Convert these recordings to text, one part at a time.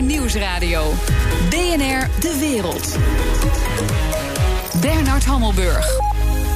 Nieuwsradio. BNR De Wereld. Bernard Hammelburg.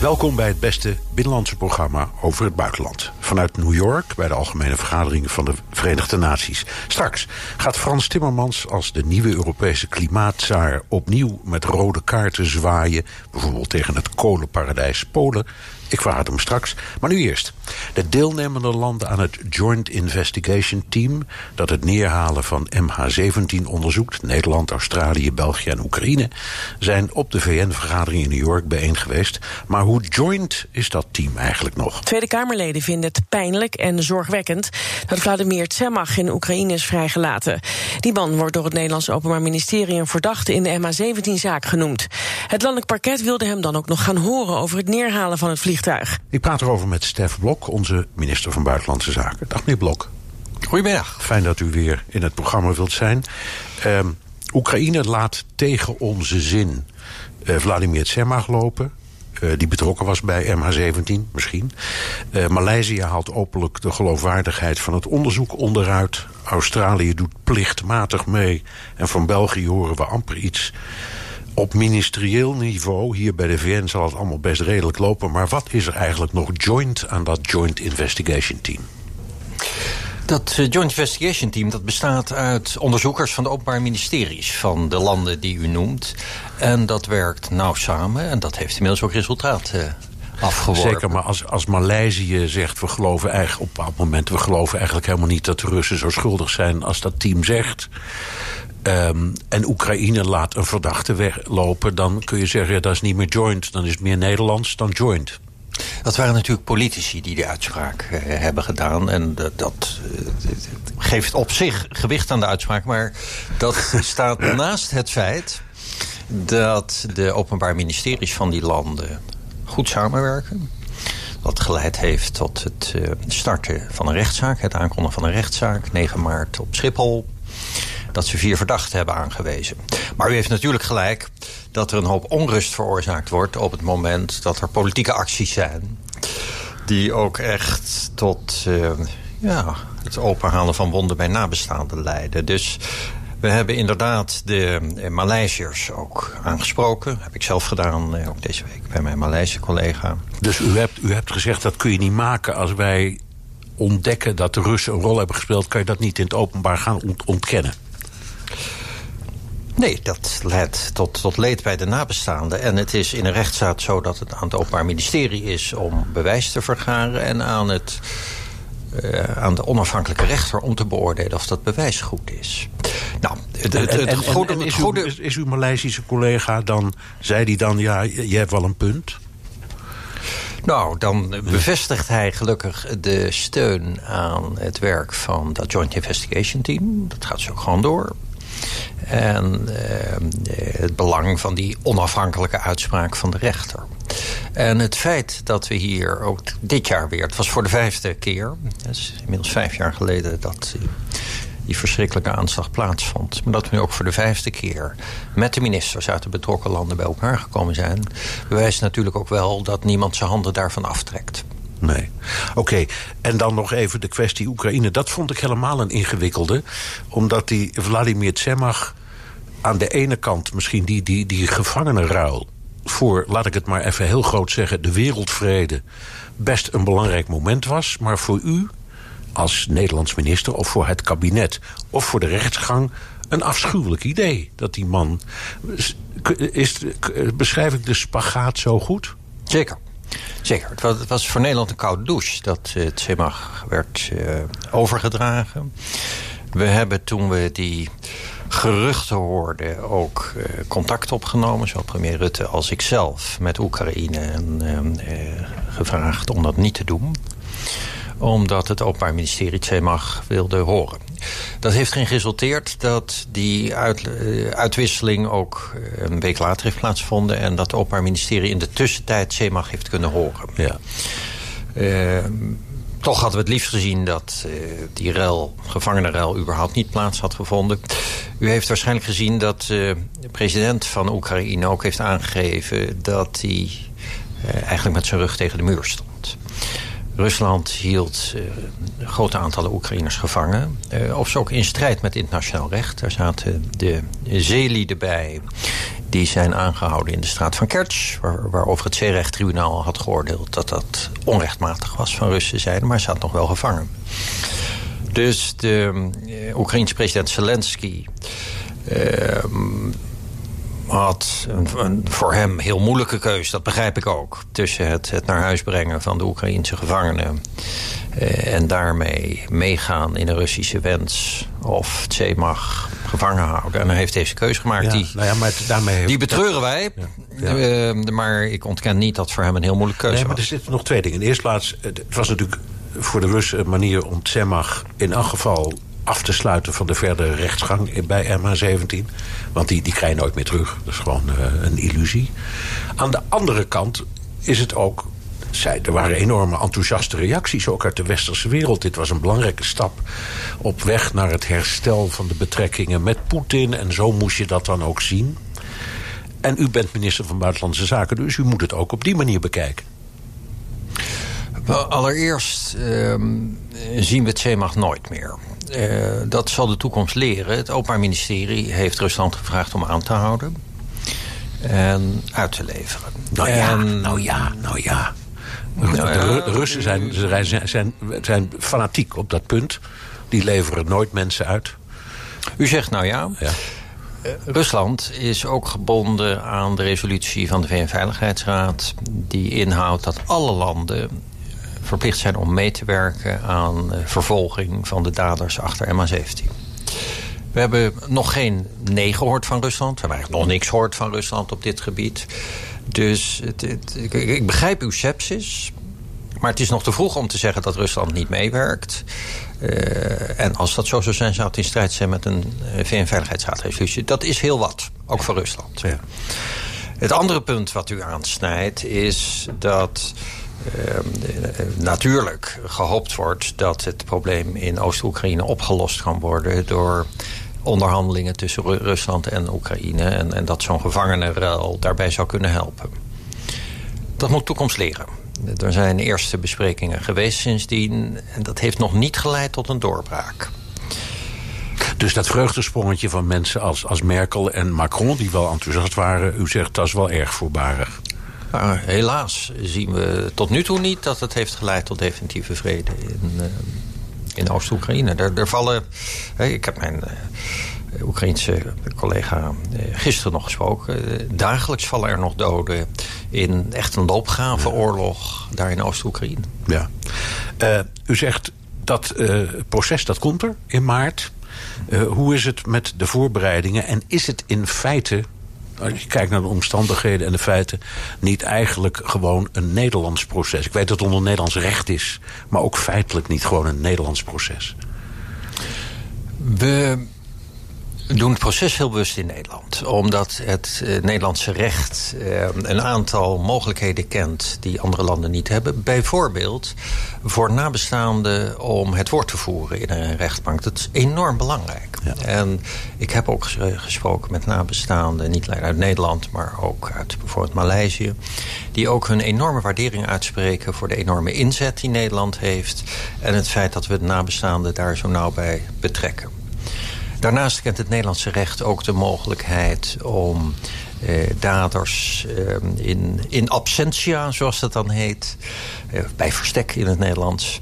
Welkom bij het beste binnenlandse programma over het buitenland. Vanuit New York bij de Algemene Vergadering van de Verenigde Naties. Straks gaat Frans Timmermans als de nieuwe Europese klimaatzaar opnieuw met rode kaarten zwaaien. Bijvoorbeeld tegen het kolenparadijs Polen. Ik vraag het hem straks. Maar nu eerst. De deelnemende landen aan het Joint Investigation Team... dat het neerhalen van MH17 onderzoekt... Nederland, Australië, België en Oekraïne... zijn op de VN-vergadering in New York bijeen geweest. Maar hoe joint is dat team eigenlijk nog? Tweede Kamerleden vinden het pijnlijk en zorgwekkend... dat Vladimir Tsemach in Oekraïne is vrijgelaten. Die man wordt door het Nederlands Openbaar Ministerie... een verdachte in de MH17-zaak genoemd. Het landelijk parket wilde hem dan ook nog gaan horen... over het neerhalen van het vliegtuig ik praat erover met Stef Blok, onze minister van Buitenlandse Zaken. Dag meneer Blok. Goedemiddag. Fijn dat u weer in het programma wilt zijn. Uh, Oekraïne laat tegen onze zin uh, Vladimir Tsemach lopen. Uh, die betrokken was bij MH17, misschien. Uh, Maleisië haalt openlijk de geloofwaardigheid van het onderzoek onderuit. Australië doet plichtmatig mee. En van België horen we amper iets. Op ministerieel niveau, hier bij de VN, zal het allemaal best redelijk lopen. Maar wat is er eigenlijk nog joint aan dat Joint Investigation Team? Dat Joint Investigation Team dat bestaat uit onderzoekers van de openbaar ministeries... van de landen die u noemt. En dat werkt nauw samen en dat heeft inmiddels ook resultaat uh, afgeworpen. Zeker, maar als, als Maleisië zegt... we geloven eigenlijk op een bepaald moment... we geloven eigenlijk helemaal niet dat de Russen zo schuldig zijn... als dat team zegt... Um, en Oekraïne laat een verdachte weglopen... dan kun je zeggen, ja, dat is niet meer joint. Dan is het meer Nederlands dan joint. Dat waren natuurlijk politici die die uitspraak uh, hebben gedaan. En dat, dat uh, geeft op zich gewicht aan de uitspraak. Maar dat staat naast het feit dat de openbaar ministeries van die landen goed samenwerken. Wat geleid heeft tot het uh, starten van een rechtszaak. Het aankondigen van een rechtszaak. 9 maart op Schiphol dat ze vier verdachten hebben aangewezen. Maar u heeft natuurlijk gelijk dat er een hoop onrust veroorzaakt wordt... op het moment dat er politieke acties zijn... die ook echt tot uh, ja, het openhalen van wonden bij nabestaanden leiden. Dus we hebben inderdaad de Maleisiërs ook aangesproken. Dat heb ik zelf gedaan, eh, ook deze week, bij mijn Maleisische collega. Dus u hebt, u hebt gezegd dat kun je niet maken als wij ontdekken dat de Russen een rol hebben gespeeld... kan je dat niet in het openbaar gaan ontkennen? Nee, dat leidt tot, tot leed bij de nabestaanden. En het is in een rechtszaak zo dat het aan het Openbaar Ministerie is... om bewijs te vergaren en aan, het, uh, aan de onafhankelijke rechter... om te beoordelen of dat bewijs goed is. Nou, het, het, het, goede, en is. Uw, is uw Maleisische collega dan... zei die dan, ja, je hebt wel een punt... Nou, dan bevestigt hij gelukkig de steun aan het werk van dat Joint Investigation Team. Dat gaat zo gewoon door. En eh, het belang van die onafhankelijke uitspraak van de rechter. En het feit dat we hier ook dit jaar weer... het was voor de vijfde keer... is inmiddels vijf jaar geleden dat die verschrikkelijke aanslag plaatsvond. Maar dat we nu ook voor de vijfde keer met de ministers uit de betrokken landen bij elkaar gekomen zijn... bewijst natuurlijk ook wel dat niemand zijn handen daarvan aftrekt. Nee. Oké, en dan nog even de kwestie Oekraïne. Dat vond ik helemaal een ingewikkelde. Omdat die Vladimir Tsemach aan de ene kant misschien die, die, die gevangenenruil... voor, laat ik het maar even heel groot zeggen, de wereldvrede... best een belangrijk moment was. Maar voor u als Nederlands minister of voor het kabinet... of voor de rechtsgang een afschuwelijk idee. Dat die man... Is, beschrijf ik de spagaat zo goed? Zeker. Zeker. Het was, voor Nederland een koude douche dat uh, het CEMAG werd uh, overgedragen. We hebben toen we die geruchten hoorden ook uh, contact opgenomen... zowel premier Rutte als ikzelf met Oekraïne... en gevraagd om dat niet te doen omdat het Openbaar Ministerie CEMAG wilde horen. Dat heeft erin geresulteerd dat die uit, uh, uitwisseling ook een week later heeft plaatsgevonden... en dat het Openbaar Ministerie in de tussentijd CEMAG heeft kunnen horen. Ja. Uh, toch hadden we het liefst gezien dat uh, die ruil, gevangenenruil überhaupt niet plaats had gevonden. U heeft waarschijnlijk gezien dat uh, de president van Oekraïne ook heeft aangegeven... dat hij eigenlijk met zijn rug tegen de muur stond. Rusland hield uh, grote aantallen Oekraïners gevangen. Uh, of ze ook in strijd met internationaal recht. Daar zaten de zeelieden bij. Die zijn aangehouden in de straat van Kerch. Waar, waarover het zeerechttribunaal had geoordeeld dat dat onrechtmatig was van Russische zijde. Maar ze had nog wel gevangen. Dus de uh, Oekraïense president Zelensky had een, een, voor hem heel moeilijke keus, dat begrijp ik ook. Tussen het, het naar huis brengen van de Oekraïnse gevangenen... Eh, en daarmee meegaan in de Russische wens... of het mag gevangen houden. En hij heeft deze keus gemaakt. die, nou ja, maar daarmee die betreuren wij. Ja, uh, maar ik ontken niet dat voor hem een heel moeilijke keuze nee, maar er zitten nog twee dingen. In de eerste plaats, het was natuurlijk voor de Russen een manier om Tsemmach in elk geval af te sluiten van de verdere rechtsgang bij MH17. Want die, die krijg je nooit meer terug. Dat is gewoon uh, een illusie. Aan de andere kant is het ook... Zij, er waren enorme enthousiaste reacties, ook uit de westerse wereld. Dit was een belangrijke stap op weg naar het herstel van de betrekkingen met Poetin. En zo moest je dat dan ook zien. En u bent minister van Buitenlandse Zaken, dus u moet het ook op die manier bekijken. Allereerst uh, zien we het CEMAG nooit meer. Uh, dat zal de toekomst leren. Het Openbaar Ministerie heeft Rusland gevraagd om aan te houden. En uit te leveren. Nou ja, en, nou ja, nou ja. De, de, de Russen zijn, zijn, zijn, zijn fanatiek op dat punt. Die leveren nooit mensen uit. U zegt nou ja. ja. Uh, Rusland is ook gebonden aan de resolutie van de VN-veiligheidsraad... die inhoudt dat alle landen verplicht zijn om mee te werken aan vervolging van de daders achter MH17. We hebben nog geen nee gehoord van Rusland. We hebben eigenlijk nog niks gehoord van Rusland op dit gebied. Dus het, het, ik, ik, begrijp uw sepsis. Maar het is nog te vroeg om te zeggen dat Rusland niet meewerkt. Uh, en als dat zo zou zijn, zou het in strijd zijn met een eh, VN-veiligheidsraadresolutie. Dat is heel wat, ook voor Rusland. Ja. Het andere punt wat u aansnijdt is dat natuurlijk gehoopt wordt dat het probleem in Oost-Oekraïne opgelost kan worden door onderhandelingen tussen Rusland en Oekraïne en, en dat zo'n gevangenenruil daarbij zou kunnen helpen. Dat moet toekomst leren. Er zijn eerste besprekingen geweest sindsdien en dat heeft nog niet geleid tot een doorbraak. Dus dat vreugdesprongetje van mensen als, als Merkel en Macron... die wel enthousiast waren, u zegt dat is wel erg voorbarig. Maar helaas zien we tot nu toe niet dat het heeft geleid tot definitieve vrede in, uh, in Oost-Oekraïne. Er, vallen. ik heb mijn uh, Oekraïense collega uh, gisteren nog gesproken. dagelijks vallen er nog doden in echt een loopgravenoorlog ja. daar in Oost-Oekraïne. Ja. u zegt dat proces dat komt er in maart. hoe is het met de voorbereidingen en is het in feite als je kijkt naar de omstandigheden en de feiten... niet eigenlijk gewoon een Nederlands proces. Ik weet dat het onder Nederlands recht is... maar ook feitelijk niet gewoon een Nederlands proces. We doen het proces heel bewust in Nederland. Omdat het uh, Nederlandse recht uh, een aantal mogelijkheden kent... die andere landen niet hebben. Bijvoorbeeld voor nabestaanden om het woord te voeren in een rechtbank. Dat is enorm belangrijk. Ja. En ik heb ook gesproken met nabestaanden... niet alleen uit Nederland, maar ook uit bijvoorbeeld Maleisië... die ook hun enorme waardering uitspreken... voor de enorme inzet die Nederland heeft... en het feit dat we de nabestaanden daar zo nauw bij betrekken. Daarnaast kent het Nederlandse recht ook de mogelijkheid om eh, daders eh, in, in absentia, zoals dat dan heet, eh, bij verstek in het Nederlands,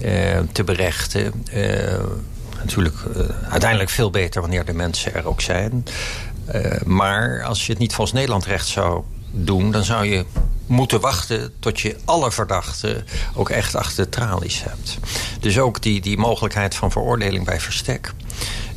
eh, te berechten. Eh, natuurlijk uiteindelijk veel beter wanneer de mensen er ook zijn. maar als je het niet volgens Nederland recht zou doen... dan zou je moeten wachten tot je alle verdachten ook echt achter de tralies hebt. Dus ook die, die mogelijkheid van veroordeling bij verstek...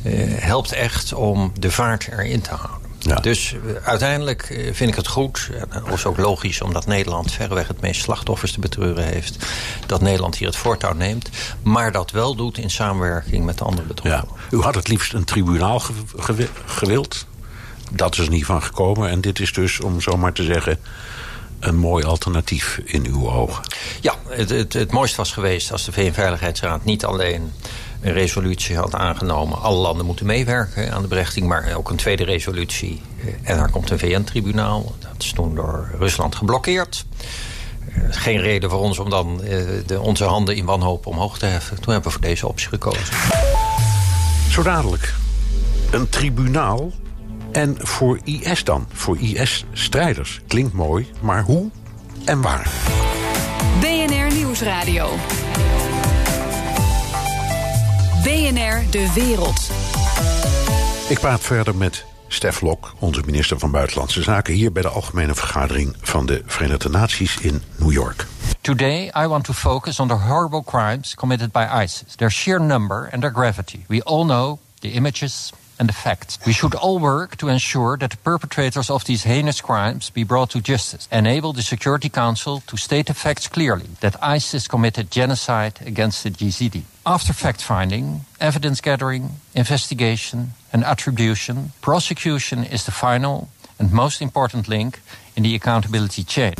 Uh, helpt echt om de vaart erin te houden. Ja. Dus uh, uiteindelijk uh, vind ik het goed, en dat is ook logisch... omdat Nederland verreweg het meest slachtoffers te betreuren heeft... dat Nederland hier het voortouw neemt... maar dat wel doet in samenwerking met de andere betrokkenen. Ja. U had het liefst een tribunaal ge ge gewild. Dat is er niet van gekomen. En dit is dus, om zo maar te zeggen een mooi alternatief in uw ogen. Ja, het, het, het mooiste was geweest als de VN-veiligheidsraad niet alleen een resolutie had aangenomen. Alle landen moeten meewerken aan de berechting, maar ook een tweede resolutie. En daar komt een VN-tribunaal. Dat is toen door Rusland geblokkeerd. geen reden voor ons om dan de, onze handen in wanhoop omhoog te heffen. Toen hebben we voor deze optie gekozen. Zo dadelijk. Een tribunaal. En voor IS dan? Voor IS-strijders. Klinkt mooi, maar hoe en waar? BNR Nieuwsradio. BNR De Wereld. Ik praat verder met Stef Lok, onze minister van Buitenlandse Zaken, hier bij de Algemene Vergadering van de Verenigde Naties in New York. Today, I want to focus on the horrible crimes committed by ISIS, their sheer number and their gravity. We all know the images and the facts. We should all work to ensure that the perpetrators of these heinous crimes be brought to justice. Enable the Security Council to state the facts clearly that ISIS committed genocide against the Yazidi. After fact finding, evidence gathering, investigation, and attribution, prosecution is the final and most important link in the accountability chain.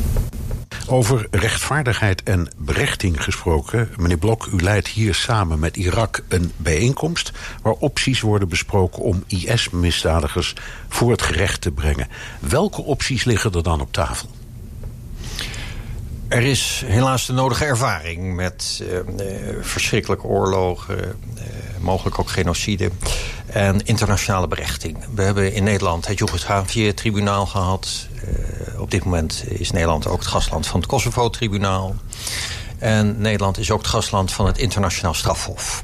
Over rechtvaardigheid en berechting gesproken. Meneer Blok, u leidt hier samen met Irak een bijeenkomst... waar opties worden besproken om IS-misdadigers voor het gerecht te brengen. Welke opties liggen er dan op tafel? Er is helaas de nodige ervaring met uh, verschrikkelijke oorlogen, uh, mogelijk ook genocide en internationale berechting. We hebben in Nederland het Joegoslavië-tribunaal gehad. Op dit moment is Nederland ook het gastland van het Kosovo-tribunaal. En Nederland is ook het gastland van het internationaal strafhof.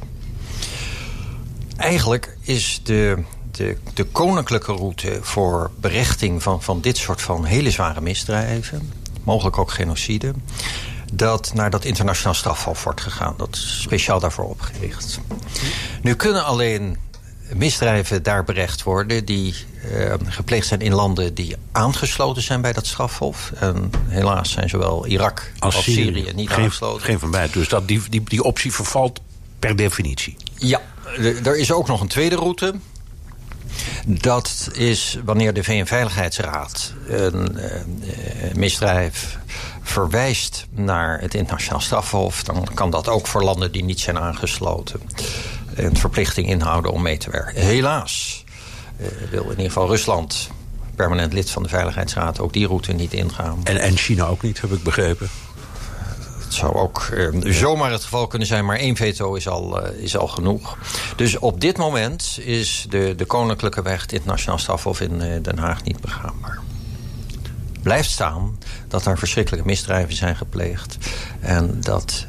Eigenlijk is de, de, de koninklijke route voor berechting van, van dit soort van hele zware misdrijven mogelijk ook genocide... dat naar dat internationaal strafhof wordt gegaan. Dat is speciaal daarvoor opgericht. Nu kunnen alleen misdrijven daar berecht worden... die uh, gepleegd zijn in landen die aangesloten zijn bij dat strafhof. En helaas zijn zowel Irak als, Syrië, niet geen, aangesloten. Geen van beiden. Dus dat, die, die, die optie vervalt per definitie. Ja, er is ook nog een tweede route... Dat is wanneer de VN-veiligheidsraad een uh, misdrijf verwijst naar het internationaal strafhof... dan kan dat ook voor landen die niet zijn aangesloten... een verplichting inhouden om mee te werken. Helaas uh, wil in ieder geval Rusland permanent lid van de Veiligheidsraad ook die route niet ingaan. En, en China ook niet, heb ik begrepen. Zou ook eh, zomaar het geval kunnen zijn, maar één veto is al, uh, is al genoeg. Dus op dit moment is de, de koninklijke weg, het internationaal strafhof in uh, Den Haag, niet begaanbaar. Blijft staan dat er verschrikkelijke misdrijven zijn gepleegd. En dat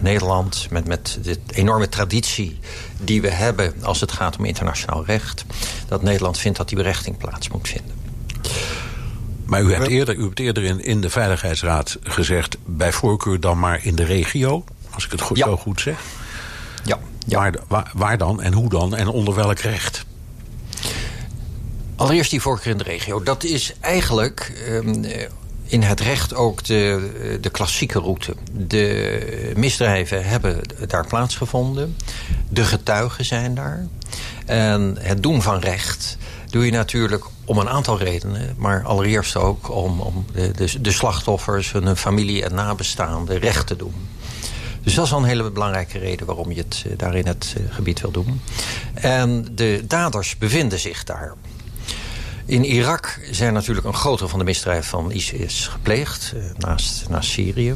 Nederland met, met de enorme traditie die we hebben als het gaat om internationaal recht... dat Nederland vindt dat die berechting plaats moet vinden. Maar u hebt eerder, u hebt eerder in, in de Veiligheidsraad gezegd... bij voorkeur dan maar in de regio, als ik het goed, ja. zo goed zeg. Ja. ja. Waar, waar, waar, dan en hoe dan en onder welk recht? Allereerst die voorkeur in de regio. Dat is eigenlijk um, in het recht ook de, de klassieke route. De misdrijven hebben daar plaatsgevonden. De getuigen zijn daar. En het doen van recht doe je natuurlijk om een aantal redenen. Maar allereerst ook om, om de, de, de slachtoffers, hun familie en nabestaanden recht te doen. Dus dat is al een hele belangrijke reden waarom je het daar in het gebied wil doen. En de daders bevinden zich daar. In Irak zijn natuurlijk een grote van de misdrijven van ISIS gepleegd, naast, naast Syrië.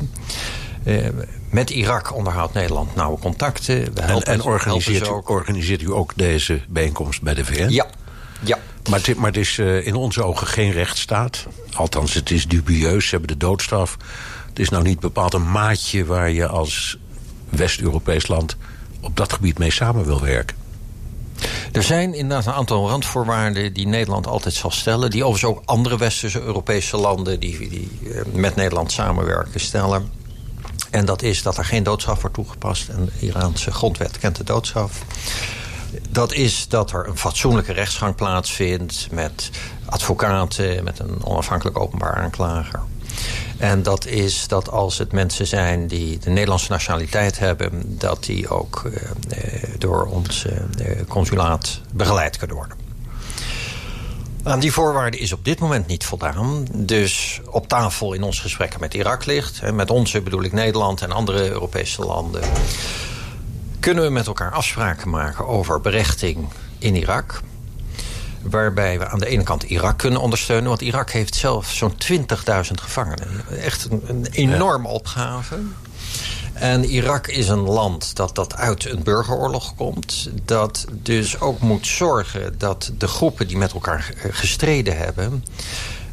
Uh, met Irak onderhoudt Nederland nauwe contacten. We en en organiseert, u, organiseert u ook deze bijeenkomst bij de VN? Ja. Maar het, maar het is uh, in onze ogen geen rechtsstaat. Althans, het is dubieus. Ze hebben de doodstraf. Het is nou niet bepaald een maatje waar je als West-Europees land op dat gebied mee samen wil werken. Er zijn inderdaad een aantal randvoorwaarden die Nederland altijd zal stellen. Die overigens ook andere westerse Europese landen die, die met Nederland samenwerken stellen. En dat is dat er geen doodstraf wordt toegepast. En de Iraanse grondwet kent de doodstraf. Dat is dat er een fatsoenlijke rechtsgang plaatsvindt... met advocaten, met een onafhankelijk openbaar aanklager. En dat is dat als het mensen zijn die de Nederlandse nationaliteit hebben... dat die ook eh, door ons eh, consulaat begeleid kunnen worden. Aan die voorwaarden is op dit moment niet voldaan. Dus op tafel in ons gesprekken met Irak ligt... met onze bedoel ik Nederland en andere Europese landen... kunnen we met elkaar afspraken maken over berechting in Irak... Waarbij we aan de ene kant Irak kunnen ondersteunen. Want Irak heeft zelf zo'n 20.000 gevangenen. Echt een, een enorme opgave. En Irak is een land dat, dat uit een burgeroorlog komt. Dat dus ook moet zorgen dat de groepen die met elkaar gestreden hebben...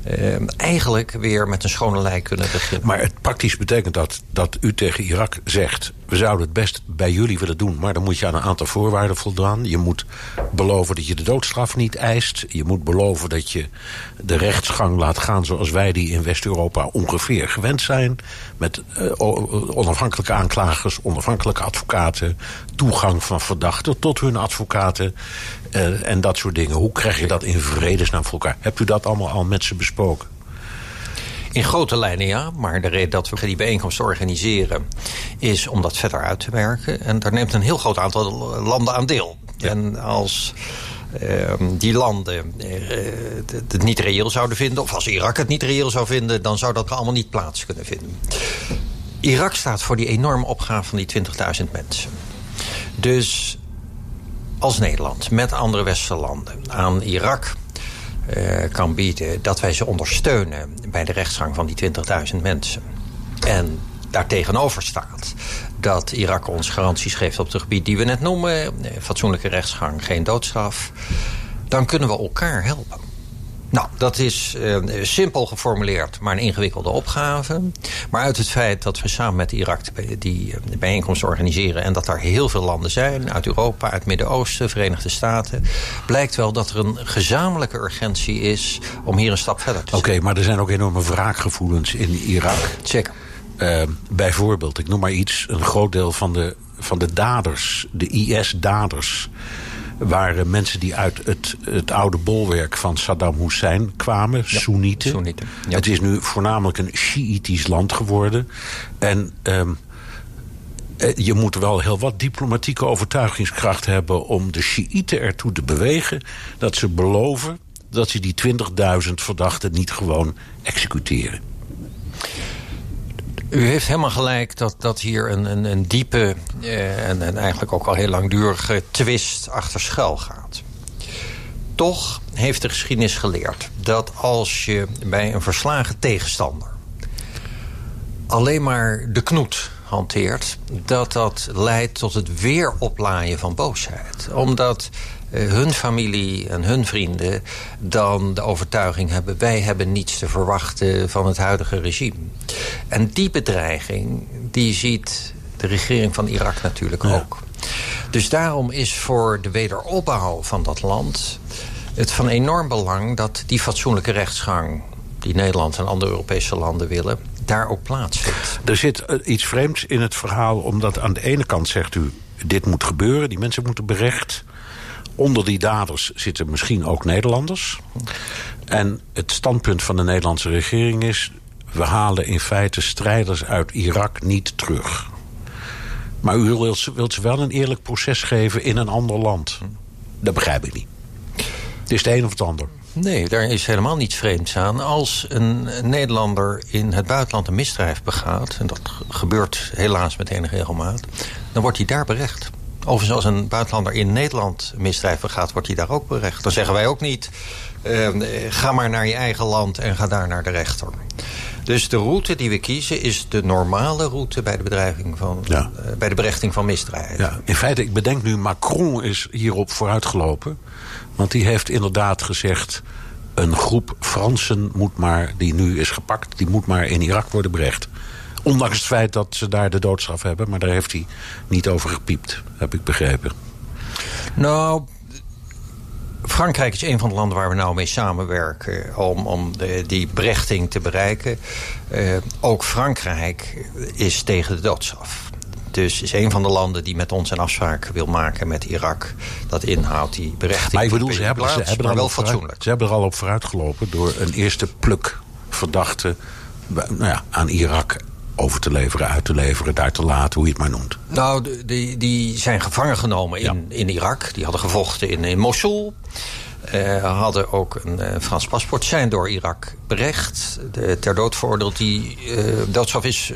Uh, eigenlijk weer met een schone lei kunnen beginnen. Maar het praktisch betekent dat dat u tegen Irak zegt... we zouden het best bij jullie willen doen... maar dan moet je aan een aantal voorwaarden voldaan. Je moet beloven dat je de doodstraf niet eist. Je moet beloven dat je de rechtsgang laat gaan... zoals wij die in West-Europa ongeveer gewend zijn. Met uh, onafhankelijke aanklagers, onafhankelijke advocaten... toegang van verdachten tot hun advocaten... Uh, en dat soort dingen. Hoe krijg je dat in vredesnaam voor elkaar? Hebt u dat allemaal al met ze besproken? In grote lijnen ja, maar de reden dat we die bijeenkomst organiseren... is om dat verder uit te werken. En daar neemt een heel groot aantal landen aan deel. Ja. En als uh, die landen uh, het niet reëel zouden vinden... of als Irak het niet reëel zou vinden... dan zou dat allemaal niet plaats kunnen vinden. Irak staat voor die enorme opgave van die 20.000 mensen. Dus als Nederland met andere westerse landen aan Irak kan bieden... dat wij ze ondersteunen bij de rechtsgang van die 20.000 mensen. En daartegenover staat dat Irak ons garanties geeft op het gebied die we net noemen... fatsoenlijke rechtsgang, geen doodstraf... dan kunnen we elkaar helpen. Nou, dat is uh, simpel geformuleerd, maar een ingewikkelde opgave. Maar uit het feit dat we samen met Irak die bijeenkomst organiseren... en dat daar heel veel landen zijn, uit Europa, uit het Midden-Oosten, Verenigde Staten... blijkt wel dat er een gezamenlijke urgentie is om hier een stap verder te zetten. Oké, okay, maar er zijn ook enorme wraakgevoelens in Irak. Zeker. Uh, bijvoorbeeld, ik noem maar iets, een groot deel van de, van de daders, de IS-daders waren mensen die uit het, het oude bolwerk van Saddam Hussein kwamen, ja, Soenieten. Soenieten ja. Het is nu voornamelijk een Shiïtisch land geworden. En um, je moet wel heel wat diplomatieke overtuigingskracht hebben... om de Shiiten ertoe te bewegen dat ze beloven... dat ze die 20.000 verdachten niet gewoon executeren. U heeft helemaal gelijk dat, dat hier een, een, een diepe eh, en, en eigenlijk ook al heel langdurige twist achter schuil gaat. Toch heeft de geschiedenis geleerd dat als je bij een verslagen tegenstander alleen maar de knoet hanteert... dat dat leidt tot het weer oplaaien van boosheid. Omdat hun familie en hun vrienden dan de overtuiging hebben... wij hebben niets te verwachten van het huidige regime. En die bedreiging, die ziet de regering van Irak natuurlijk ja. ook. Dus daarom is voor de wederopbouw van dat land... het van enorm belang dat die fatsoenlijke rechtsgang... die Nederland en andere Europese landen willen daar ook plaatsvindt. Er zit iets vreemds in het verhaal, omdat aan de ene kant zegt u... dit moet gebeuren, die mensen moeten berecht. Onder die daders zitten misschien ook Nederlanders. En het standpunt van de Nederlandse regering is... we halen in feite strijders uit Irak niet terug. Maar u wilt, ze wel een eerlijk proces geven in een ander land. Dat begrijp ik niet. Het is het een of het ander. Nee, daar is helemaal niets vreemds aan. Als een Nederlander in het buitenland een misdrijf begaat... en dat gebeurt helaas met enige regelmaat... dan wordt hij daar berecht. Overigens, als een buitenlander in Nederland misdrijf begaat... wordt hij daar ook berecht. Dan zeggen wij ook niet... Uh, ga maar naar je eigen land en ga daar naar de rechter. Dus de route die we kiezen is de normale route... bij de, bedreiging van, ja. uh, bij de berechting van misdrijven. Ja, in feite, ik bedenk nu... Macron is hierop vooruitgelopen... Want die heeft inderdaad gezegd... een groep Fransen moet maar, die nu is gepakt... die moet maar in Irak worden berecht. Ondanks het feit dat ze daar de doodstraf hebben. Maar daar heeft hij niet over gepiept, heb ik begrepen. Nou, Frankrijk is een van de landen waar we nou mee samenwerken... om, om de, die brechting te bereiken. Uh, ook Frankrijk is tegen de doodstraf. Dus is een van de landen die met ons een afspraak wil maken met Irak. Dat inhoudt die berechting. Maar ik bedoel, ze hebben, plaats, ze hebben maar wel fatsoenlijk. Ze hebben er al op vooruit gelopen door een eerste pluk verdachten nou ja, aan Irak over te leveren, uit te leveren, daar te laten, hoe je het maar noemt. Nou, die, die zijn gevangen genomen in, ja. in Irak. Die hadden gevochten in, in Mosul. Uh, hadden ook een uh, Frans paspoort, zijn door Irak berecht. De, ter dood veroordeeld. Die uh, doodstraf is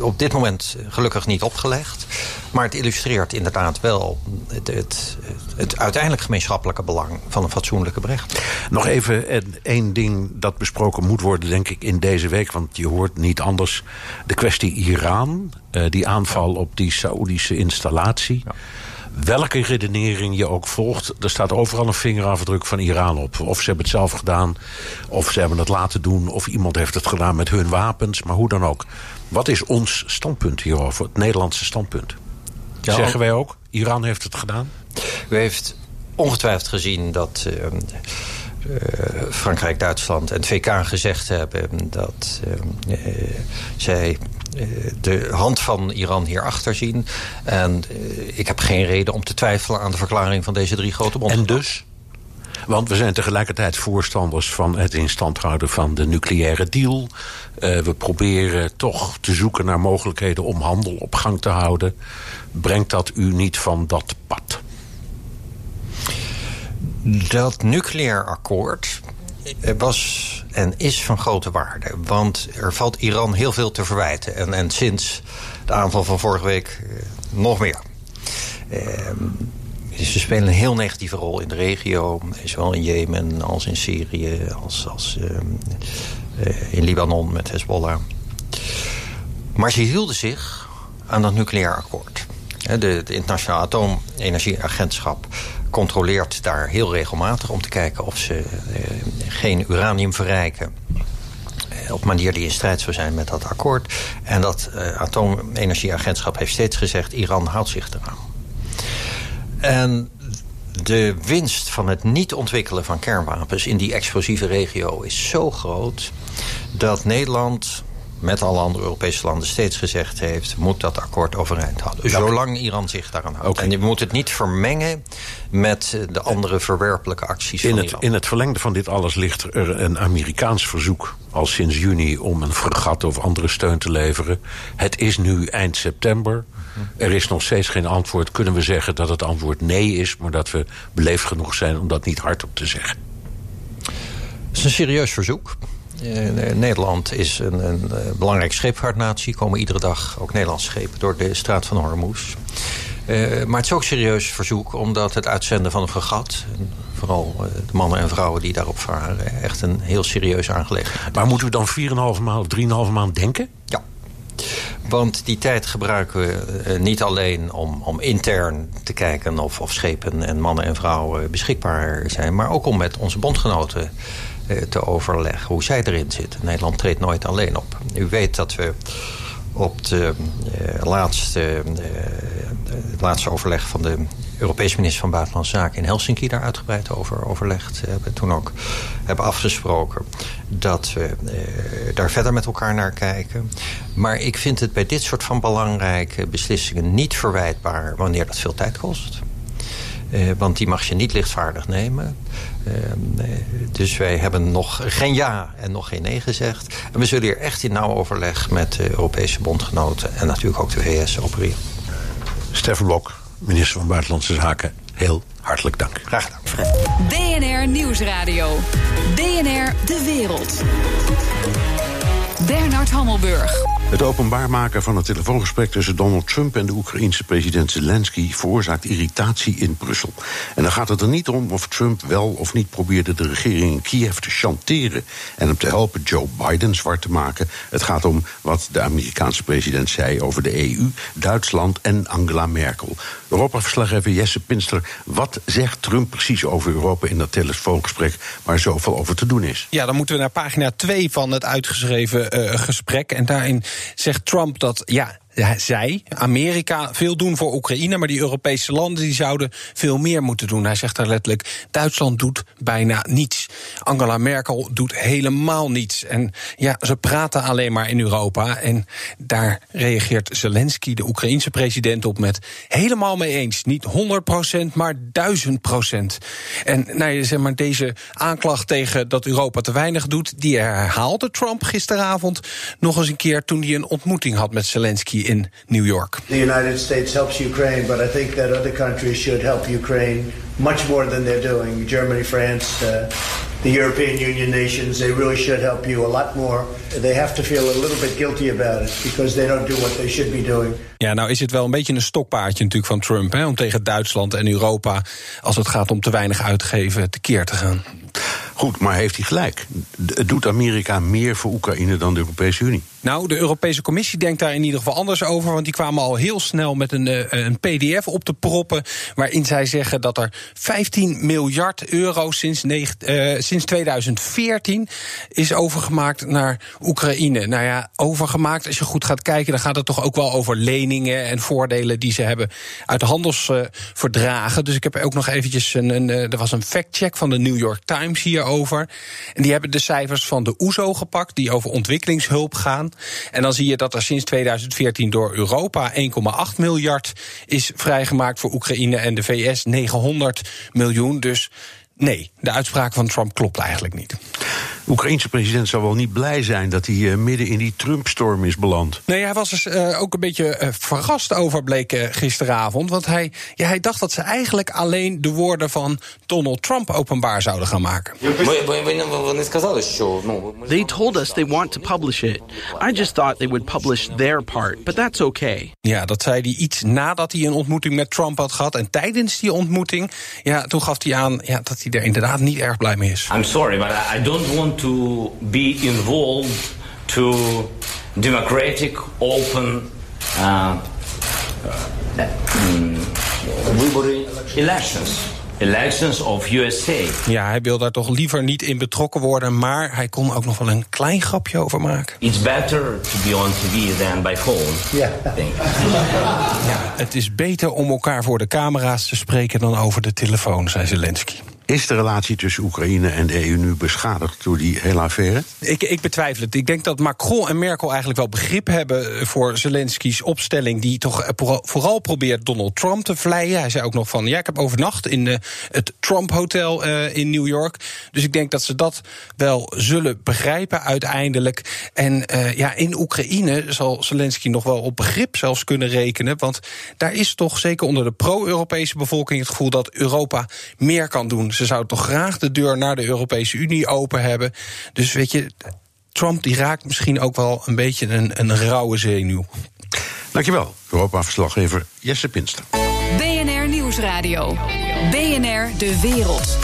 op dit moment gelukkig niet opgelegd. Maar het illustreert inderdaad wel het, het, het uiteindelijk gemeenschappelijke belang van een fatsoenlijke berecht. Nog even één ding dat besproken moet worden, denk ik, in deze week. Want je hoort niet anders. De kwestie Iran, die aanval op die Saoedische installatie. Ja welke redenering je ook volgt... er staat overal een vingerafdruk van Iran op. Of ze hebben het zelf gedaan, of ze hebben het laten doen... of iemand heeft het gedaan met hun wapens, maar hoe dan ook. Wat is ons standpunt hierover, het Nederlandse standpunt? Zeggen wij ook, Iran heeft het gedaan? U heeft ongetwijfeld gezien dat... Uh, Frankrijk, Duitsland en het VK gezegd hebben... dat uh, zij eh, de hand van Iran hierachter zien. En eh, ik heb geen reden om te twijfelen aan de verklaring van deze drie grote bondgenoten. En dus? Want we zijn tegelijkertijd voorstanders van het instand houden van de nucleaire deal. Uh, we proberen toch te zoeken naar mogelijkheden om handel op gang te houden. Brengt dat u niet van dat pad? Dat nucleair akkoord was en is van grote waarde. Want er valt Iran heel veel te verwijten. En, en sinds de aanval van vorige week eh, nog meer. Eh, ze spelen een heel negatieve rol in de regio. Zowel in Jemen als in Syrië. Als, als ehm, eh, in Libanon met Hezbollah. Maar ze hielden zich aan dat nucleair akkoord. De, Internationaal Atoomenergieagentschap controleert daar heel regelmatig... om te kijken of ze eh, geen uranium verrijken eh, op manier die in strijd zou zijn met dat akkoord. En dat uh, atoomenergieagentschap heeft steeds gezegd... Iran houdt zich eraan. En de winst van het niet ontwikkelen van kernwapens... in die explosieve regio is zo groot... dat Nederland met alle andere Europese landen steeds gezegd heeft... moet dat akkoord overeind houden. Zolang Iran zich daaraan houdt. En je moet het niet vermengen met de andere verwerpelijke acties in van het, Iran. In het verlengde van dit alles ligt er een Amerikaans verzoek... al sinds juni om een fregat of andere steun te leveren. Het is nu eind september. Er is nog steeds geen antwoord. Kunnen we zeggen dat het antwoord nee is... maar dat we beleefd genoeg zijn om dat niet hardop te zeggen? Het is een serieus verzoek. Eh, Nederland is een, een, eh, belangrijke scheepvaartnatie. komen iedere dag ook Nederlandse schepen door de straat van Hormuz. Uh, maar het is ook serieus verzoek omdat het uitzenden van een fregat... vooral uh, de mannen en vrouwen die daarop varen... echt een heel serieuze aangelegenheid Maar moeten we dan 4,5 maand, 3,5 maand denken? Ja. Want die tijd gebruiken we uh, niet alleen om, om intern te kijken... Of, of schepen en mannen en vrouwen beschikbaar zijn... maar ook om met onze bondgenoten eh, te overleggen hoe zij erin zitten. Nederland treedt nooit alleen op. U weet dat we op de uh, laatste, het laatste overleg van de Europese minister van Buitenlandse Zaken in Helsinki daar uitgebreid over overlegd. Hebben toen ook hebben afgesproken dat we daar verder met elkaar naar kijken. Maar ik vind het bij dit soort van belangrijke beslissingen niet verwijtbaar wanneer dat veel tijd kost. Uh, want die mag je niet lichtvaardig nemen. Uh, dus wij hebben nog geen ja en nog geen nee gezegd. En we zullen hier echt in nauw overleg met de Europese bondgenoten... en natuurlijk ook de VS opereren. Stefan Blok, minister van Buitenlandse Zaken, heel hartelijk dank. Graag gedaan. BNR Nieuwsradio. BNR De Wereld. Bernard Hammelburg. Het openbaar maken van het telefoongesprek tussen Donald Trump en de Oekraïense president Zelensky veroorzaakt irritatie in Brussel. En dan gaat het er niet om of Trump wel of niet probeerde de regering in Kiev te chanteren en hem te helpen Joe Biden zwart te maken. Het gaat om wat de Amerikaanse president zei over de EU, Duitsland en Angela Merkel. Europa-verslaggever Jesse Pinster, wat zegt Trump precies over Europa in dat telefoongesprek waar zoveel over te doen is? Ja, dan moeten we naar pagina 2 van het uitgeschreven uh, gesprek. En daarin zegt Trump dat ja, zij, Amerika, veel doen voor Oekraïne, maar die Europese landen die zouden veel meer moeten doen. Hij zegt daar letterlijk: Duitsland doet bijna niets. Angela Merkel doet helemaal niets. En ja, ze praten alleen maar in Europa. En daar reageert Zelensky, de Oekraïense president, op met helemaal mee eens. Niet 100%, maar 1000%. En nou, zeg maar, deze aanklacht tegen dat Europa te weinig doet, die herhaalde Trump gisteravond nog eens een keer toen hij een ontmoeting had met Zelensky in New York. The United States helps Ukraine, but I think that other countries should help Ukraine much more than they're doing. Germany, France, uh, the European Union nations, they really should help you a lot more. They have to feel a little bit guilty about it because they don't do what they should be doing. Ja, nou is het wel een beetje een stokpaardje natuurlijk van Trump... Hè, om tegen Duitsland en Europa, als het gaat om te weinig uitgeven, tekeer te gaan. Goed, maar heeft hij gelijk? Doet Amerika meer voor Oekraïne dan de Europese Unie? Nou, de Europese Commissie denkt daar in ieder geval anders over. Want die kwamen al heel snel met een, eh, een PDF op te proppen. Waarin zij zeggen dat er 15 miljard euro sinds, uh, sinds 2014 is overgemaakt naar Oekraïne. Nou ja, overgemaakt, als je goed gaat kijken, dan gaat het toch ook wel over leningen en voordelen die ze hebben uit de handelsverdragen. dus ik heb ook nog eventjes een, een. Er was een factcheck van de New York Times hierover. En die hebben de cijfers van de OESO e gepakt, die over ontwikkelingshulp gaan. En dan zie je dat er sinds 2014 door Europa 1,8 miljard is vrijgemaakt voor Oekraïne en de VS 900 miljoen. Dus nee, de uitspraak van Trump klopt eigenlijk niet. Oekraïense president zou wel niet blij zijn dat hij uh, midden in die Trump-storm is beland. Nee, hij was dus uh, ook een beetje uh, verrast over, bleek gisteravond. Want hij, ja, hij dacht dat ze eigenlijk alleen de woorden van Donald Trump openbaar zouden gaan maken. They told us they want to publish it. I just thought they would publish their part, but that's okay. Ja, dat zei hij iets nadat hij een ontmoeting met Trump had gehad. En tijdens die ontmoeting, ja, toen gaf hij aan ja, dat hij er inderdaad niet erg blij mee is. I'm sorry, but I don't want to be involved to democratic, open uh, um, elections. Elections of USA. Ja, hij wil daar toch liever niet in betrokken worden, maar hij kon ook nog wel een klein grapje over maken. It's better to be on TV than by phone. Ja. ja, het is beter om elkaar voor de camera's te spreken dan over de telefoon, zei Zelensky. Is de relatie tussen Oekraïne en de EU nu beschadigd door die hele affaire? Ik, ik betwijfel het. Ik denk dat Macron en Merkel eigenlijk wel begrip hebben voor Zelensky's opstelling, die toch vooral probeert Donald Trump te vleien. Hij zei ook nog van: ja, ik heb overnacht in uh, het Trump Hotel uh, in New York. Dus ik denk dat ze dat wel zullen begrijpen uiteindelijk. En uh, ja, in Oekraïne zal Zelensky nog wel op begrip zelfs kunnen rekenen. Want daar is toch zeker onder de pro-Europese bevolking het gevoel dat Europa meer kan doen. Ze zou toch graag de deur naar de Europese Unie open hebben. Dus weet je, Trump die raakt misschien ook wel een beetje een, een rauwe zenuw. Dankjewel, Europa-verslaggever Jesse Pinster. BNR Nieuwsradio. BNR De Wereld.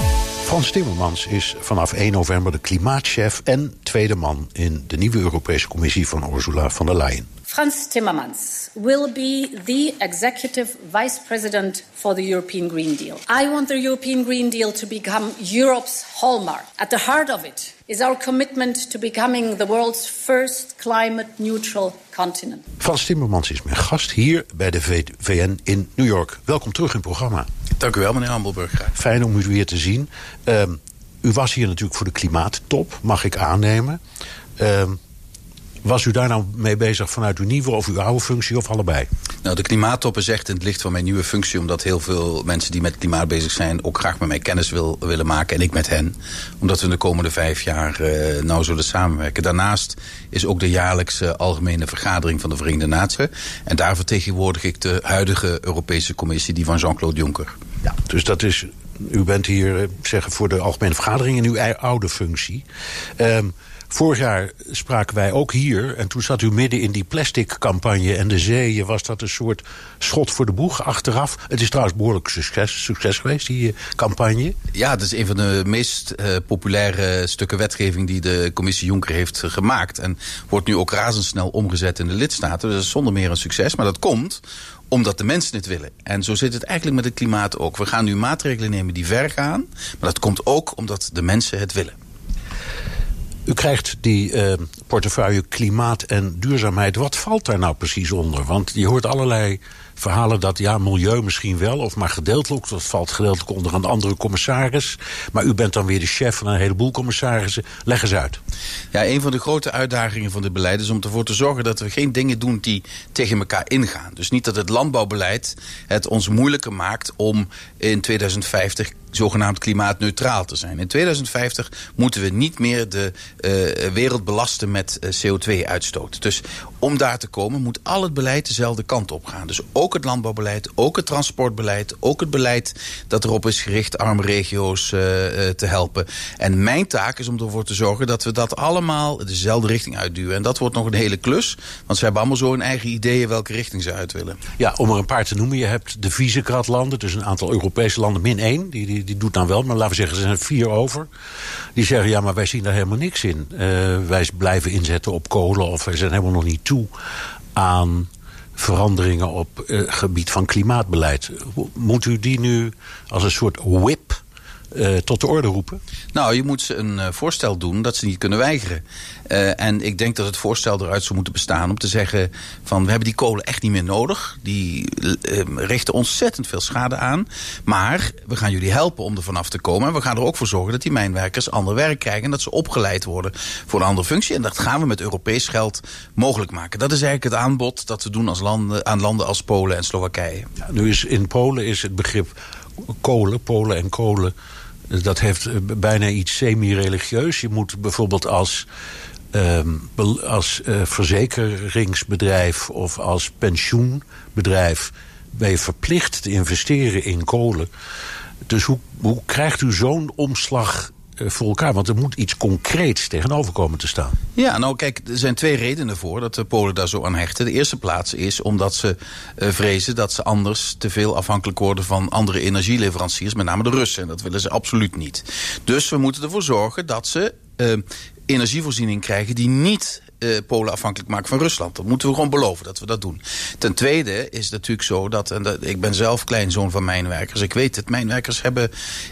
Frans Timmermans is vanaf 1 november de klimaatchef en tweede man in de nieuwe Europese Commissie van Ursula von der Leyen. Frans Timmermans will be the executive vice president for the European Green Deal. I want the European Green Deal to become Europe's hallmark. At the heart of it is our commitment to becoming the world's first climate neutral continent. Frans Timmermans is mijn gast hier bij de VN in New York. Welkom terug in het programma. Dank u wel, meneer Hambelburg. Fijn om u weer te zien. Um, u was hier natuurlijk voor de klimaattop, mag ik aannemen. Um, was u daar nou mee bezig vanuit uw nieuwe of uw oude functie of allebei? Nou, de klimaattop is echt in het licht van mijn nieuwe functie... omdat heel veel mensen die met klimaat bezig zijn... ook graag met mij kennis wil, willen maken en ik met hen. Omdat we de komende vijf jaar uh, nou zullen samenwerken. Daarnaast is ook de jaarlijkse algemene vergadering van de Verenigde Naties. En daar vertegenwoordig ik de huidige Europese Commissie, die van Jean-Claude Juncker. Ja, dus dat is... U bent hier eh, zeggen, voor de algemene vergadering in uw oude functie. Um, Vorig jaar spraken wij ook hier. En toen zat u midden in die plastic campagne en de zeeën. Was dat een soort schot voor de boeg achteraf? Het is trouwens behoorlijk succes, succes geweest, die uh, campagne. Ja, het is een van de meest uh, populaire stukken wetgeving... die de commissie Juncker heeft uh, gemaakt. En wordt nu ook razendsnel omgezet in de lidstaten. Dus dat is zonder meer een succes. Maar dat komt omdat de mensen het willen. En zo zit het eigenlijk met het klimaat ook. We gaan nu maatregelen nemen die ver gaan. Maar dat komt ook omdat de mensen het willen. U krijgt die uh, portefeuille klimaat en duurzaamheid. Wat valt daar nou precies onder? Want je hoort allerlei verhalen dat ja, milieu misschien wel, of maar gedeeltelijk. Dat valt gedeeltelijk onder een andere commissaris. Maar u bent dan weer de chef van een heleboel commissarissen. Leg eens uit. Ja, een van de grote uitdagingen van dit beleid is om ervoor te zorgen dat we geen dingen doen die tegen elkaar ingaan. Dus niet dat het landbouwbeleid het ons moeilijker maakt om in 2050 zogenaamd klimaatneutraal te zijn. In 2050 moeten we niet meer de uh, wereld belasten met uh, CO2-uitstoot. Dus om daar te komen moet al het beleid dezelfde kant op gaan. Dus ook het landbouwbeleid, ook het transportbeleid... ook het beleid dat erop is gericht arme regio's uh, te helpen. En mijn taak is om ervoor te zorgen dat we dat allemaal dezelfde richting uitduwen. En dat wordt nog een hele klus, want ze hebben allemaal zo hun eigen ideeën... welke richting ze uit willen. Ja, om er een paar te noemen. Je hebt de Visegrad-landen, dus een aantal Europese landen, min één... die, die die doet dan wel, maar laten we zeggen, er zijn vier over. Die zeggen, ja, maar wij zien daar helemaal niks in. Uh, wij blijven inzetten op kolen of wij zijn helemaal nog niet toe aan veranderingen op uh, gebied van klimaatbeleid. Moet u die nu als een soort whip uh, tot de orde roepen? Nou, je moet ze een uh, voorstel doen dat ze niet kunnen weigeren. Uh, en ik denk dat het voorstel eruit zou moeten bestaan om te zeggen van we hebben die kolen echt niet meer nodig. Die richten ontzettend veel schade aan. Maar we gaan jullie helpen om er vanaf te komen. En we gaan er ook voor zorgen dat die mijnwerkers ander werk krijgen. En dat ze opgeleid worden voor een andere functie. En dat gaan we met Europees geld mogelijk maken. Dat is eigenlijk het aanbod dat we doen als landen, aan landen als Polen en Slowakije. Ja, nu is in Polen is het begrip kolen, Polen en kolen dat heeft bijna iets semi-religieus. Je moet bijvoorbeeld als, um, als uh, verzekeringsbedrijf of als pensioenbedrijf... ben je verplicht te investeren in kolen. Dus hoe, hoe krijgt u zo'n omslag voor elkaar? Want er moet iets concreets tegenover komen te staan. Ja, nou kijk, er zijn twee redenen voor dat de Polen daar zo aan hechten. De eerste plaats is omdat ze uh, vrezen dat ze anders te veel afhankelijk worden van andere energieleveranciers, met name de Russen. En dat willen ze absoluut niet. Dus we moeten ervoor zorgen dat ze uh, energievoorziening krijgen die niet uh, Polen afhankelijk maken van Rusland. Dat moeten we gewoon beloven dat we dat doen. Ten tweede is het natuurlijk zo dat, en dat, ik ben zelf kleinzoon van mijnwerkers. Ik weet het, mijnwerkers hebben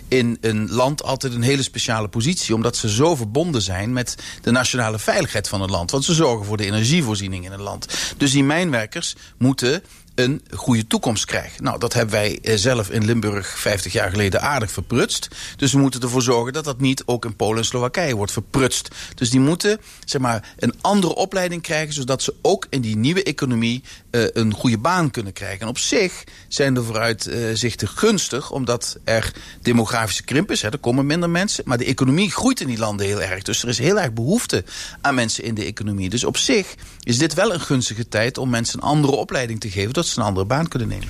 in een land altijd een hele speciale positie. Omdat ze zo verbonden zijn met de nationale veiligheid van het land. Want ze zorgen voor de energievoorziening in het land. Dus die mijnwerkers moeten een goede toekomst krijgen. Nou, dat hebben wij zelf in Limburg 50 jaar geleden aardig verprutst. Dus we moeten ervoor zorgen dat dat niet ook in Polen en Slowakije wordt verprutst. Dus die moeten zeg maar, een andere opleiding krijgen... zodat ze ook in die nieuwe economie uh, een goede baan kunnen krijgen. En op zich zijn de vooruitzichten gunstig... omdat er demografische krimp is. Hè, er komen minder mensen. Maar de economie groeit in die landen heel erg. Dus er is heel erg behoefte aan mensen in de economie. Dus op zich is dit wel een gunstige tijd... om mensen een andere opleiding te geven... dat ze een andere baan kunnen nemen.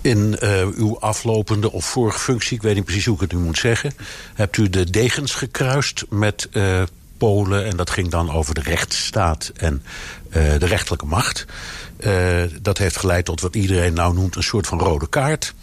In uh, uw aflopende of vorige functie, ik weet niet precies hoe ik het nu moet zeggen... hebt u de degens gekruist met uh, Polen. En dat ging dan over de rechtsstaat en uh, de rechterlijke macht. Dat heeft geleid tot wat iedereen nou noemt een soort van rode kaart.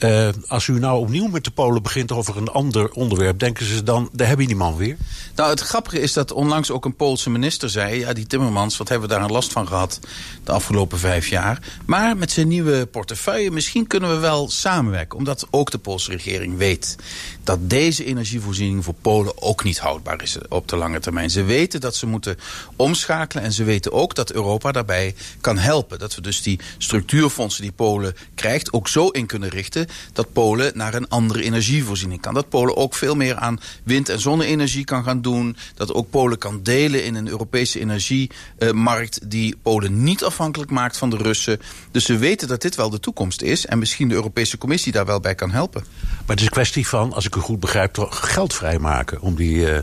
Uh, als u nou opnieuw met de Polen begint over een ander onderwerp... denken ze dan, daar heb je die man weer? Nou, het grappige is dat onlangs ook een Poolse minister zei... ja, die Timmermans, wat hebben we daar een last van gehad de afgelopen vijf jaar. Maar met zijn nieuwe portefeuille, misschien kunnen we wel samenwerken. Omdat ook de Poolse regering weet dat deze energievoorziening voor Polen ook niet houdbaar is op de lange termijn. Ze weten dat ze moeten omschakelen en ze weten ook dat Europa daarbij kan helpen. Dat we dus die structuurfondsen die Polen krijgt ook zo in kunnen richten dat Polen naar een andere energievoorziening kan. Dat Polen ook veel meer aan wind- en zonne-energie kan gaan doen. Dat ook Polen kan delen in een Europese energiemarkt die Polen niet afhankelijk maakt van de Russen. Dus ze weten dat dit wel de toekomst is en misschien de Europese Commissie daar wel bij kan helpen. Maar het is een kwestie van, als ik goed begrijp, geld vrijmaken om die...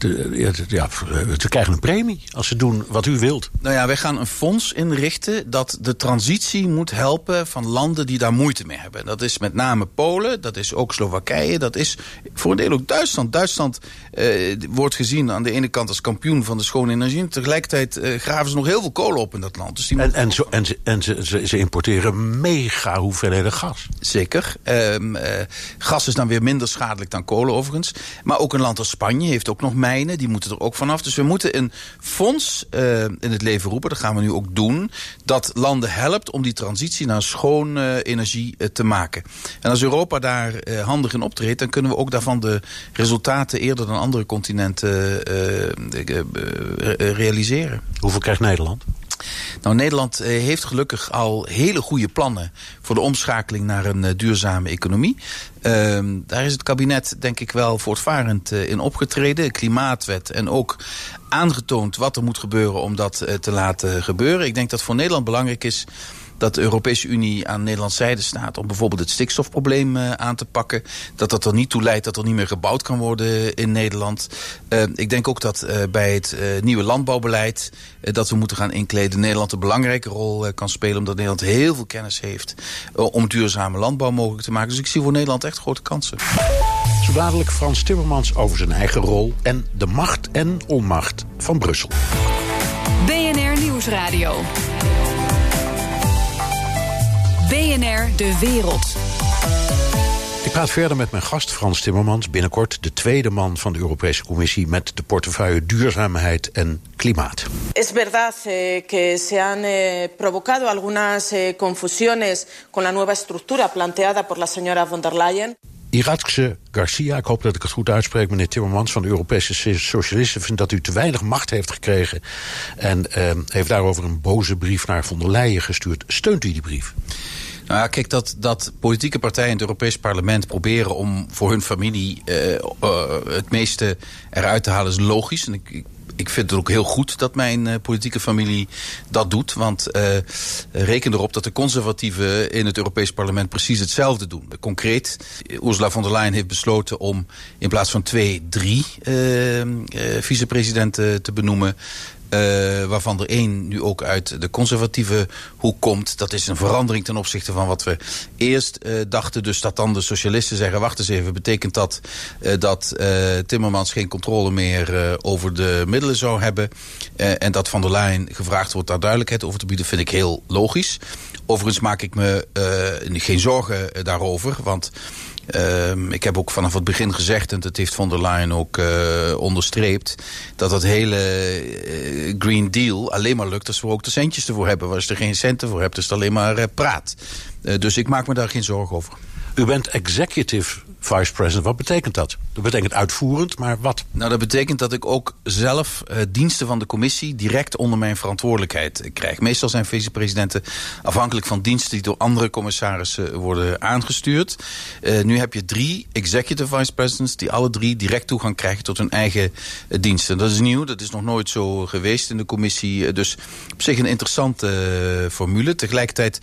Te, ja, te krijgen een premie als ze doen wat u wilt. Nou ja, wij gaan een fonds inrichten dat de transitie moet helpen van landen die daar moeite mee hebben. Dat is met name Polen, dat is ook Slowakije, dat is voor een deel ook Duitsland. Duitsland eh, wordt gezien aan de ene kant als kampioen van de schone energie. Tegelijkertijd eh, graven ze nog heel veel kolen op in dat land. Dus die en, en, zo, en, ze, en ze, ze, ze, importeren mega hoeveelheden gas. Zeker. Um, uh, gas is dan weer minder schadelijk dan kolen overigens. Maar ook een land als Spanje heeft ook nog Die moeten er ook vanaf. Dus we moeten een fonds uh, in het leven roepen. Dat gaan we nu ook doen. Dat landen helpt om die transitie naar schone energie te maken. En als Europa daar handig in optreedt... dan kunnen we ook daarvan de resultaten eerder dan andere continenten realiseren. Hoeveel krijgt Nederland? Nou, Nederland eh, heeft gelukkig al hele goede plannen voor de omschakeling naar een uh, duurzame economie. Uh, daar is het kabinet denk ik wel voortvarend uh, in opgetreden. Klimaatwet en ook aangetoond wat er moet gebeuren om dat te laten gebeuren. Ik denk dat voor Nederland belangrijk is dat de Europese Unie aan Nederlands zijde staat om bijvoorbeeld het stikstofprobleem uh, aan te pakken. Dat dat er niet toe leidt dat er niet meer gebouwd kan worden in Nederland. Uh, ik denk ook dat uh, bij het nieuwe landbouwbeleid dat we moeten gaan inkleden Nederland een belangrijke rol kan spelen. Omdat Nederland heel veel kennis heeft om duurzame landbouw mogelijk te maken. Dus ik zie voor Nederland echt grote kansen. Zo dadelijk Frans Timmermans over zijn eigen rol en de macht en onmacht van Brussel. BNR Nieuwsradio. BNR De Wereld. Ik praat verder met mijn gast Frans Timmermans, binnenkort de tweede man van de Europese Commissie met de portefeuille duurzaamheid en klimaat. Es verdad eh, que se han eh, provocado algunas eh, confusiones con la nueva estructura planteada por la señora von der Leyen. Iratxe Garcia, ik hoop dat ik het goed uitspreek, meneer Timmermans van de Europese Socialisten, vindt dat u te weinig macht heeft gekregen en uh, heeft daarover een boze brief naar von der Leyen gestuurd. Steunt u die brief? Nou ja, kijk, dat, dat politieke partijen in het Europees Parlement proberen om voor hun familie uh, uh, het meeste eruit te halen is logisch. En ik, ik vind het ook heel goed dat mijn uh, politieke familie dat doet. Want reken erop dat de conservatieven in het Europees Parlement precies hetzelfde doen. Concreet, Ursula von der Leyen heeft besloten om in plaats van twee, drie vicepresidenten te benoemen. Uh, waarvan er één nu ook uit de conservatieve hoek komt. Dat is een verandering ten opzichte van wat we eerst uh, dachten. Dus dat dan de socialisten zeggen, wacht eens even, betekent dat uh, dat Timmermans geen controle meer over de middelen zou hebben. en dat Van der Leyen gevraagd wordt daar duidelijkheid over te bieden, vind ik heel logisch. Overigens maak ik me geen zorgen daarover, want... Uh, ik heb ook vanaf het begin gezegd, en dat heeft von der Leyen ook uh, onderstreept... dat dat hele uh, Green Deal alleen maar lukt als we ook de centjes ervoor hebben. Als je er geen centen voor hebt, is het alleen maar praat. dus ik maak me daar geen zorgen over. U bent executive vice president. Wat betekent dat? Dat betekent uitvoerend, maar wat? Nou, dat betekent dat ik ook zelf uh, diensten van de commissie direct onder mijn verantwoordelijkheid krijg. Meestal zijn vicepresidenten afhankelijk van diensten die door andere commissarissen worden aangestuurd. Uh, nu heb je drie executive vice presidents die alle drie direct toegang krijgen tot hun eigen diensten. Dat is nieuw, dat is nog nooit zo geweest in de commissie. dus op zich een interessante formule. Tegelijkertijd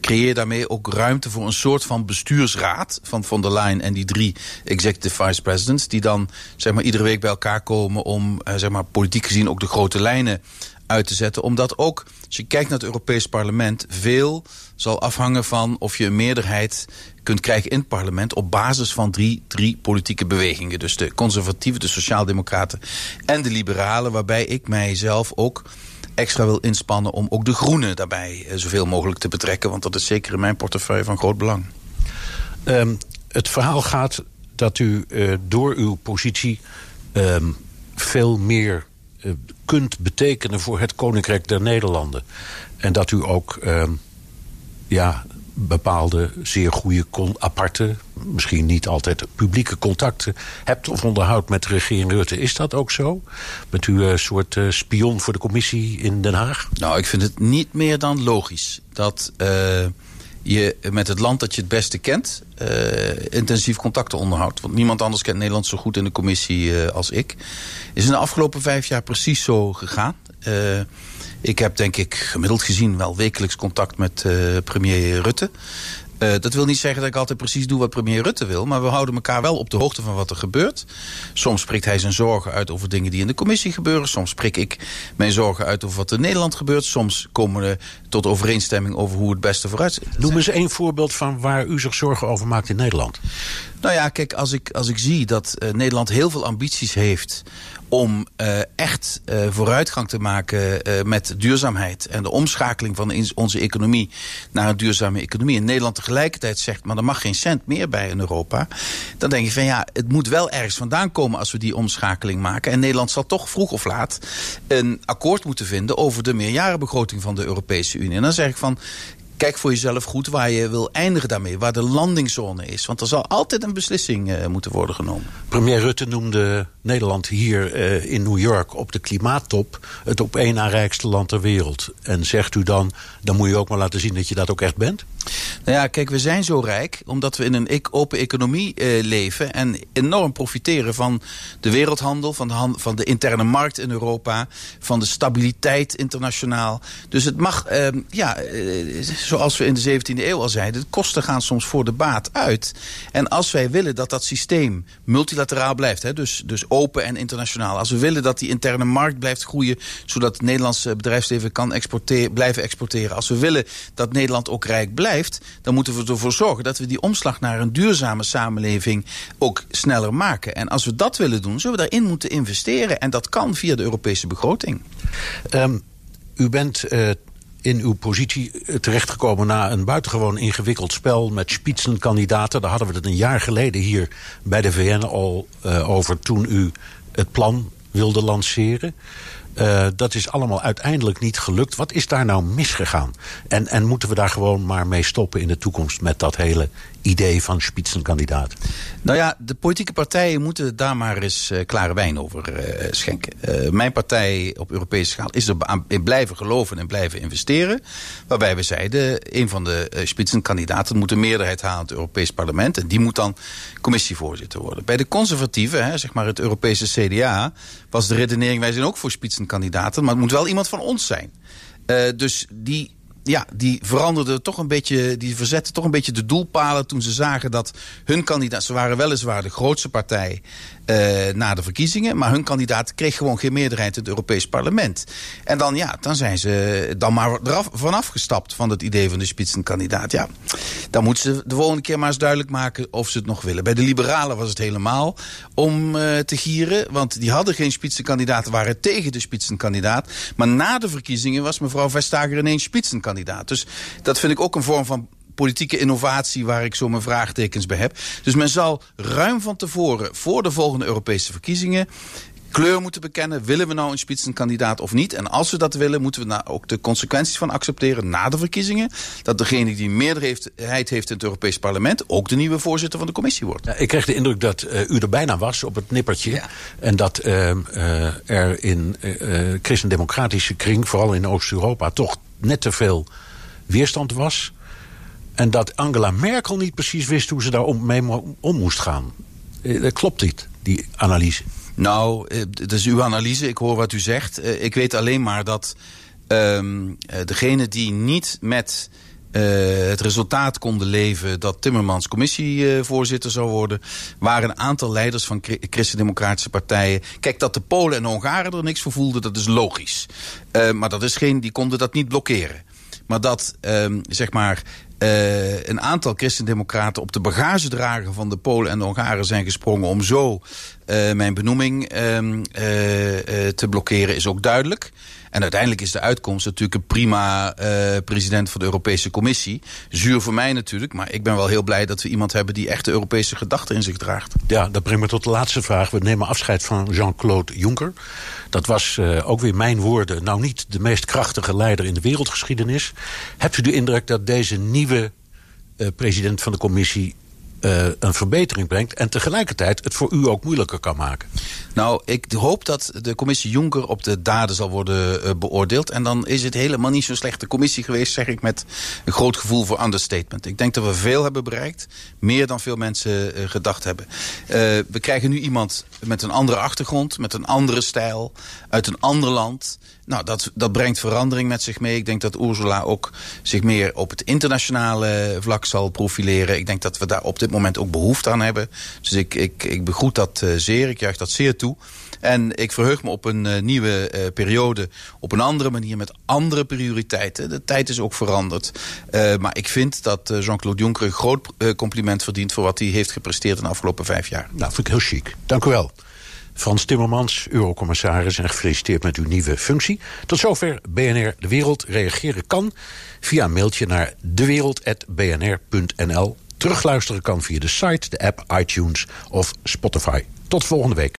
creëer daarmee ook ruimte voor een soort van bestuursraad van von der Leyen en die drie executive vice presidents. Die dan zeg maar, iedere week bij elkaar komen om uh, zeg maar, politiek gezien ook de grote lijnen uit te zetten. Omdat ook, als je kijkt naar het Europees Parlement, veel zal afhangen van of je een meerderheid kunt krijgen in het parlement op basis van drie, drie politieke bewegingen. Dus de conservatieven, de sociaaldemocraten en de liberalen, waarbij ik mijzelf ook extra wil inspannen om ook de groenen daarbij uh, zoveel mogelijk te betrekken. Want dat is zeker in mijn portefeuille van groot belang. Um, het verhaal gaat dat u uh, door uw positie um, veel meer uh, kunt betekenen voor het Koninkrijk der Nederlanden. En dat u ook um, ja, bepaalde zeer goede aparte, misschien niet altijd publieke contacten hebt of onderhoudt met de regering Rutte. Is dat ook zo? Bent u een soort uh, spion voor de commissie in Den Haag? Nou, ik vind het niet meer dan logisch dat uh, je met het land dat je het beste kent intensief contacten onderhoudt. Want niemand anders kent Nederland zo goed in de commissie als ik. Is in de afgelopen vijf jaar precies zo gegaan. Ik heb denk ik gemiddeld gezien wel wekelijks contact met uh, premier Rutte. Uh, dat wil niet zeggen dat ik altijd precies doe wat premier Rutte wil. Maar we houden elkaar wel op de hoogte van wat er gebeurt. Soms spreekt hij zijn zorgen uit over dingen die in de commissie gebeuren. Soms spreek ik mijn zorgen uit over wat in Nederland gebeurt. Soms komen we tot overeenstemming over hoe het beste vooruit zit. Noem eens één voorbeeld van waar u zich zorgen over maakt in Nederland. Nou ja, kijk, als ik, als ik zie dat uh, Nederland heel veel ambities heeft om uh, echt uh, vooruitgang te maken met duurzaamheid en de omschakeling van onze economie naar een duurzame economie. En Nederland tegelijkertijd zegt, maar er mag geen cent meer bij in Europa. Dan denk je van ja, het moet wel ergens vandaan komen als we die omschakeling maken. En Nederland zal toch vroeg of laat een akkoord moeten vinden over de meerjarenbegroting van de Europese Unie. En dan zeg ik van, kijk voor jezelf goed waar je wil eindigen daarmee. Waar de landingzone is. Want er zal altijd een beslissing uh, moeten worden genomen. Premier Rutte noemde Nederland hier uh, in New York op de klimaattop het op één na rijkste land ter wereld. En zegt u dan, dan moet je ook maar laten zien dat je dat ook echt bent? Nou ja, kijk, we zijn zo rijk omdat we in een open economie uh, leven en enorm profiteren van de wereldhandel, van de, hand, van de interne markt in Europa, van de stabiliteit internationaal. Dus het mag, uh, ja, zoals we in de 17e eeuw al zeiden, de kosten gaan soms voor de baat uit. En als wij willen dat dat systeem multilateraal blijft, hè, dus, dus open en internationaal, als we willen dat die interne markt blijft groeien, zodat het Nederlandse bedrijfsleven kan exporteren, blijven exporteren, als we willen dat Nederland ook rijk blijft dan moeten we ervoor zorgen dat we die omslag naar een duurzame samenleving ook sneller maken. En als we dat willen doen, zullen we daarin moeten investeren. En dat kan via de Europese begroting. Um, u bent uh, in uw positie eh, terechtgekomen na een buitengewoon ingewikkeld spel met spitsenkandidaten. Daar hadden we het een jaar geleden hier bij de VN al uh, over toen u het plan wilde lanceren. Uh, dat is allemaal uiteindelijk niet gelukt. Wat is daar nou misgegaan? En, en moeten we daar gewoon maar mee stoppen in de toekomst met dat hele idee van spitsenkandidaat? Nou ja, de politieke partijen moeten daar maar eens uh, klare wijn over uh, schenken. Uh, mijn partij op Europese schaal is er blijven geloven en blijven investeren. Waarbij we zeiden, een van de spitsenkandidaten moet een meerderheid halen in het Europees Parlement. En die moet dan commissievoorzitter worden. Bij de conservatieven, zeg maar het Europese CDA, was de redenering, wij zijn ook voor spitsenkandidaten, maar het moet wel iemand van ons zijn. dus die ja, die veranderde toch een beetje, die verzetten toch een beetje de doelpalen toen ze zagen dat hun kandidaat, ze waren weliswaar de grootste partij uh, na de verkiezingen, maar hun kandidaat kreeg gewoon geen meerderheid in het Europees Parlement. En dan, ja, dan zijn ze dan maar eraf, vanaf gestapt van het idee van de spitsenkandidaat. Ja, dan moeten ze de volgende keer maar eens duidelijk maken of ze het nog willen. Bij de liberalen was het helemaal om uh, te gieren, want die hadden geen spitsenkandidaat, waren tegen de spitsenkandidaat. Maar na de verkiezingen was mevrouw Vestager ineens spitsenkandidaat. Dus dat vind ik ook een vorm van politieke innovatie waar ik zo mijn vraagtekens bij heb. Dus men zal ruim van tevoren, voor de volgende Europese verkiezingen kleur moeten bekennen. Willen we nou een spitsenkandidaat of niet? En als we dat willen, moeten we daar ook de consequenties van accepteren na de verkiezingen. Dat degene die meerderheid heeft in het Europees Parlement ook de nieuwe voorzitter van de commissie wordt. Ja, ik kreeg de indruk dat uh, u er bijna was op het nippertje. Ja. En dat uh, uh, er in christendemocratische kring, vooral in Oost-Europa, toch net te veel weerstand was. En dat Angela Merkel niet precies wist hoe ze daar om, mee om moest gaan. Dat klopt niet, die analyse. Nou, dat is uw analyse. Ik hoor wat u zegt. Ik weet alleen maar dat um, degene die niet met het resultaat konden leven dat Timmermans commissievoorzitter zou worden, waren een aantal leiders van christendemocratische partijen. Kijk, dat de Polen en Hongaren er niks voor voelden, dat is logisch. Maar dat is geen, die konden dat niet blokkeren. Maar dat, um, zeg maar, uh, een aantal christendemocraten op de bagagedrager van de Polen en de Hongaren zijn gesprongen om zo uh, mijn benoeming uh, te blokkeren is ook duidelijk. En uiteindelijk is de uitkomst natuurlijk een prima president van de Europese Commissie. Zuur voor mij natuurlijk, maar ik ben wel heel blij dat we iemand hebben die echt de Europese gedachten in zich draagt. Ja, dat brengt me tot de laatste vraag. We nemen afscheid van Jean-Claude Juncker. Dat was ook weer mijn woorden, nou niet de meest krachtige leider in de wereldgeschiedenis. Hebt u de indruk dat deze nieuwe president van de commissie uh, een verbetering brengt... en tegelijkertijd het voor u ook moeilijker kan maken? Nou, ik hoop dat de commissie Juncker op de daden zal worden uh, beoordeeld. En dan is het helemaal niet zo'n slechte commissie geweest... zeg ik met een groot gevoel voor understatement. Ik denk dat we veel hebben bereikt. Meer dan veel mensen uh, gedacht hebben. we krijgen nu iemand met een andere achtergrond... met een andere stijl, uit een ander land... Nou, dat, dat brengt verandering met zich mee. Ik denk dat Ursula ook zich meer op het internationale vlak zal profileren. Ik denk dat we daar op dit moment ook behoefte aan hebben. Dus ik, ik, ik begroet dat uh, zeer. Ik juich dat zeer toe. En ik verheug me op een uh, nieuwe uh, periode op een andere manier met andere prioriteiten. De tijd is ook veranderd. Maar ik vind dat Jean-Claude Juncker een groot compliment verdient... voor wat hij heeft gepresteerd in de afgelopen vijf jaar. Nou, vind ik heel chic. Dank u wel. Frans Timmermans, eurocommissaris en gefeliciteerd met uw nieuwe functie. Tot zover BNR De Wereld. Reageren kan via een mailtje naar dewereld.bnr.nl. Terugluisteren kan via de site, de app, iTunes of Spotify. Tot volgende week.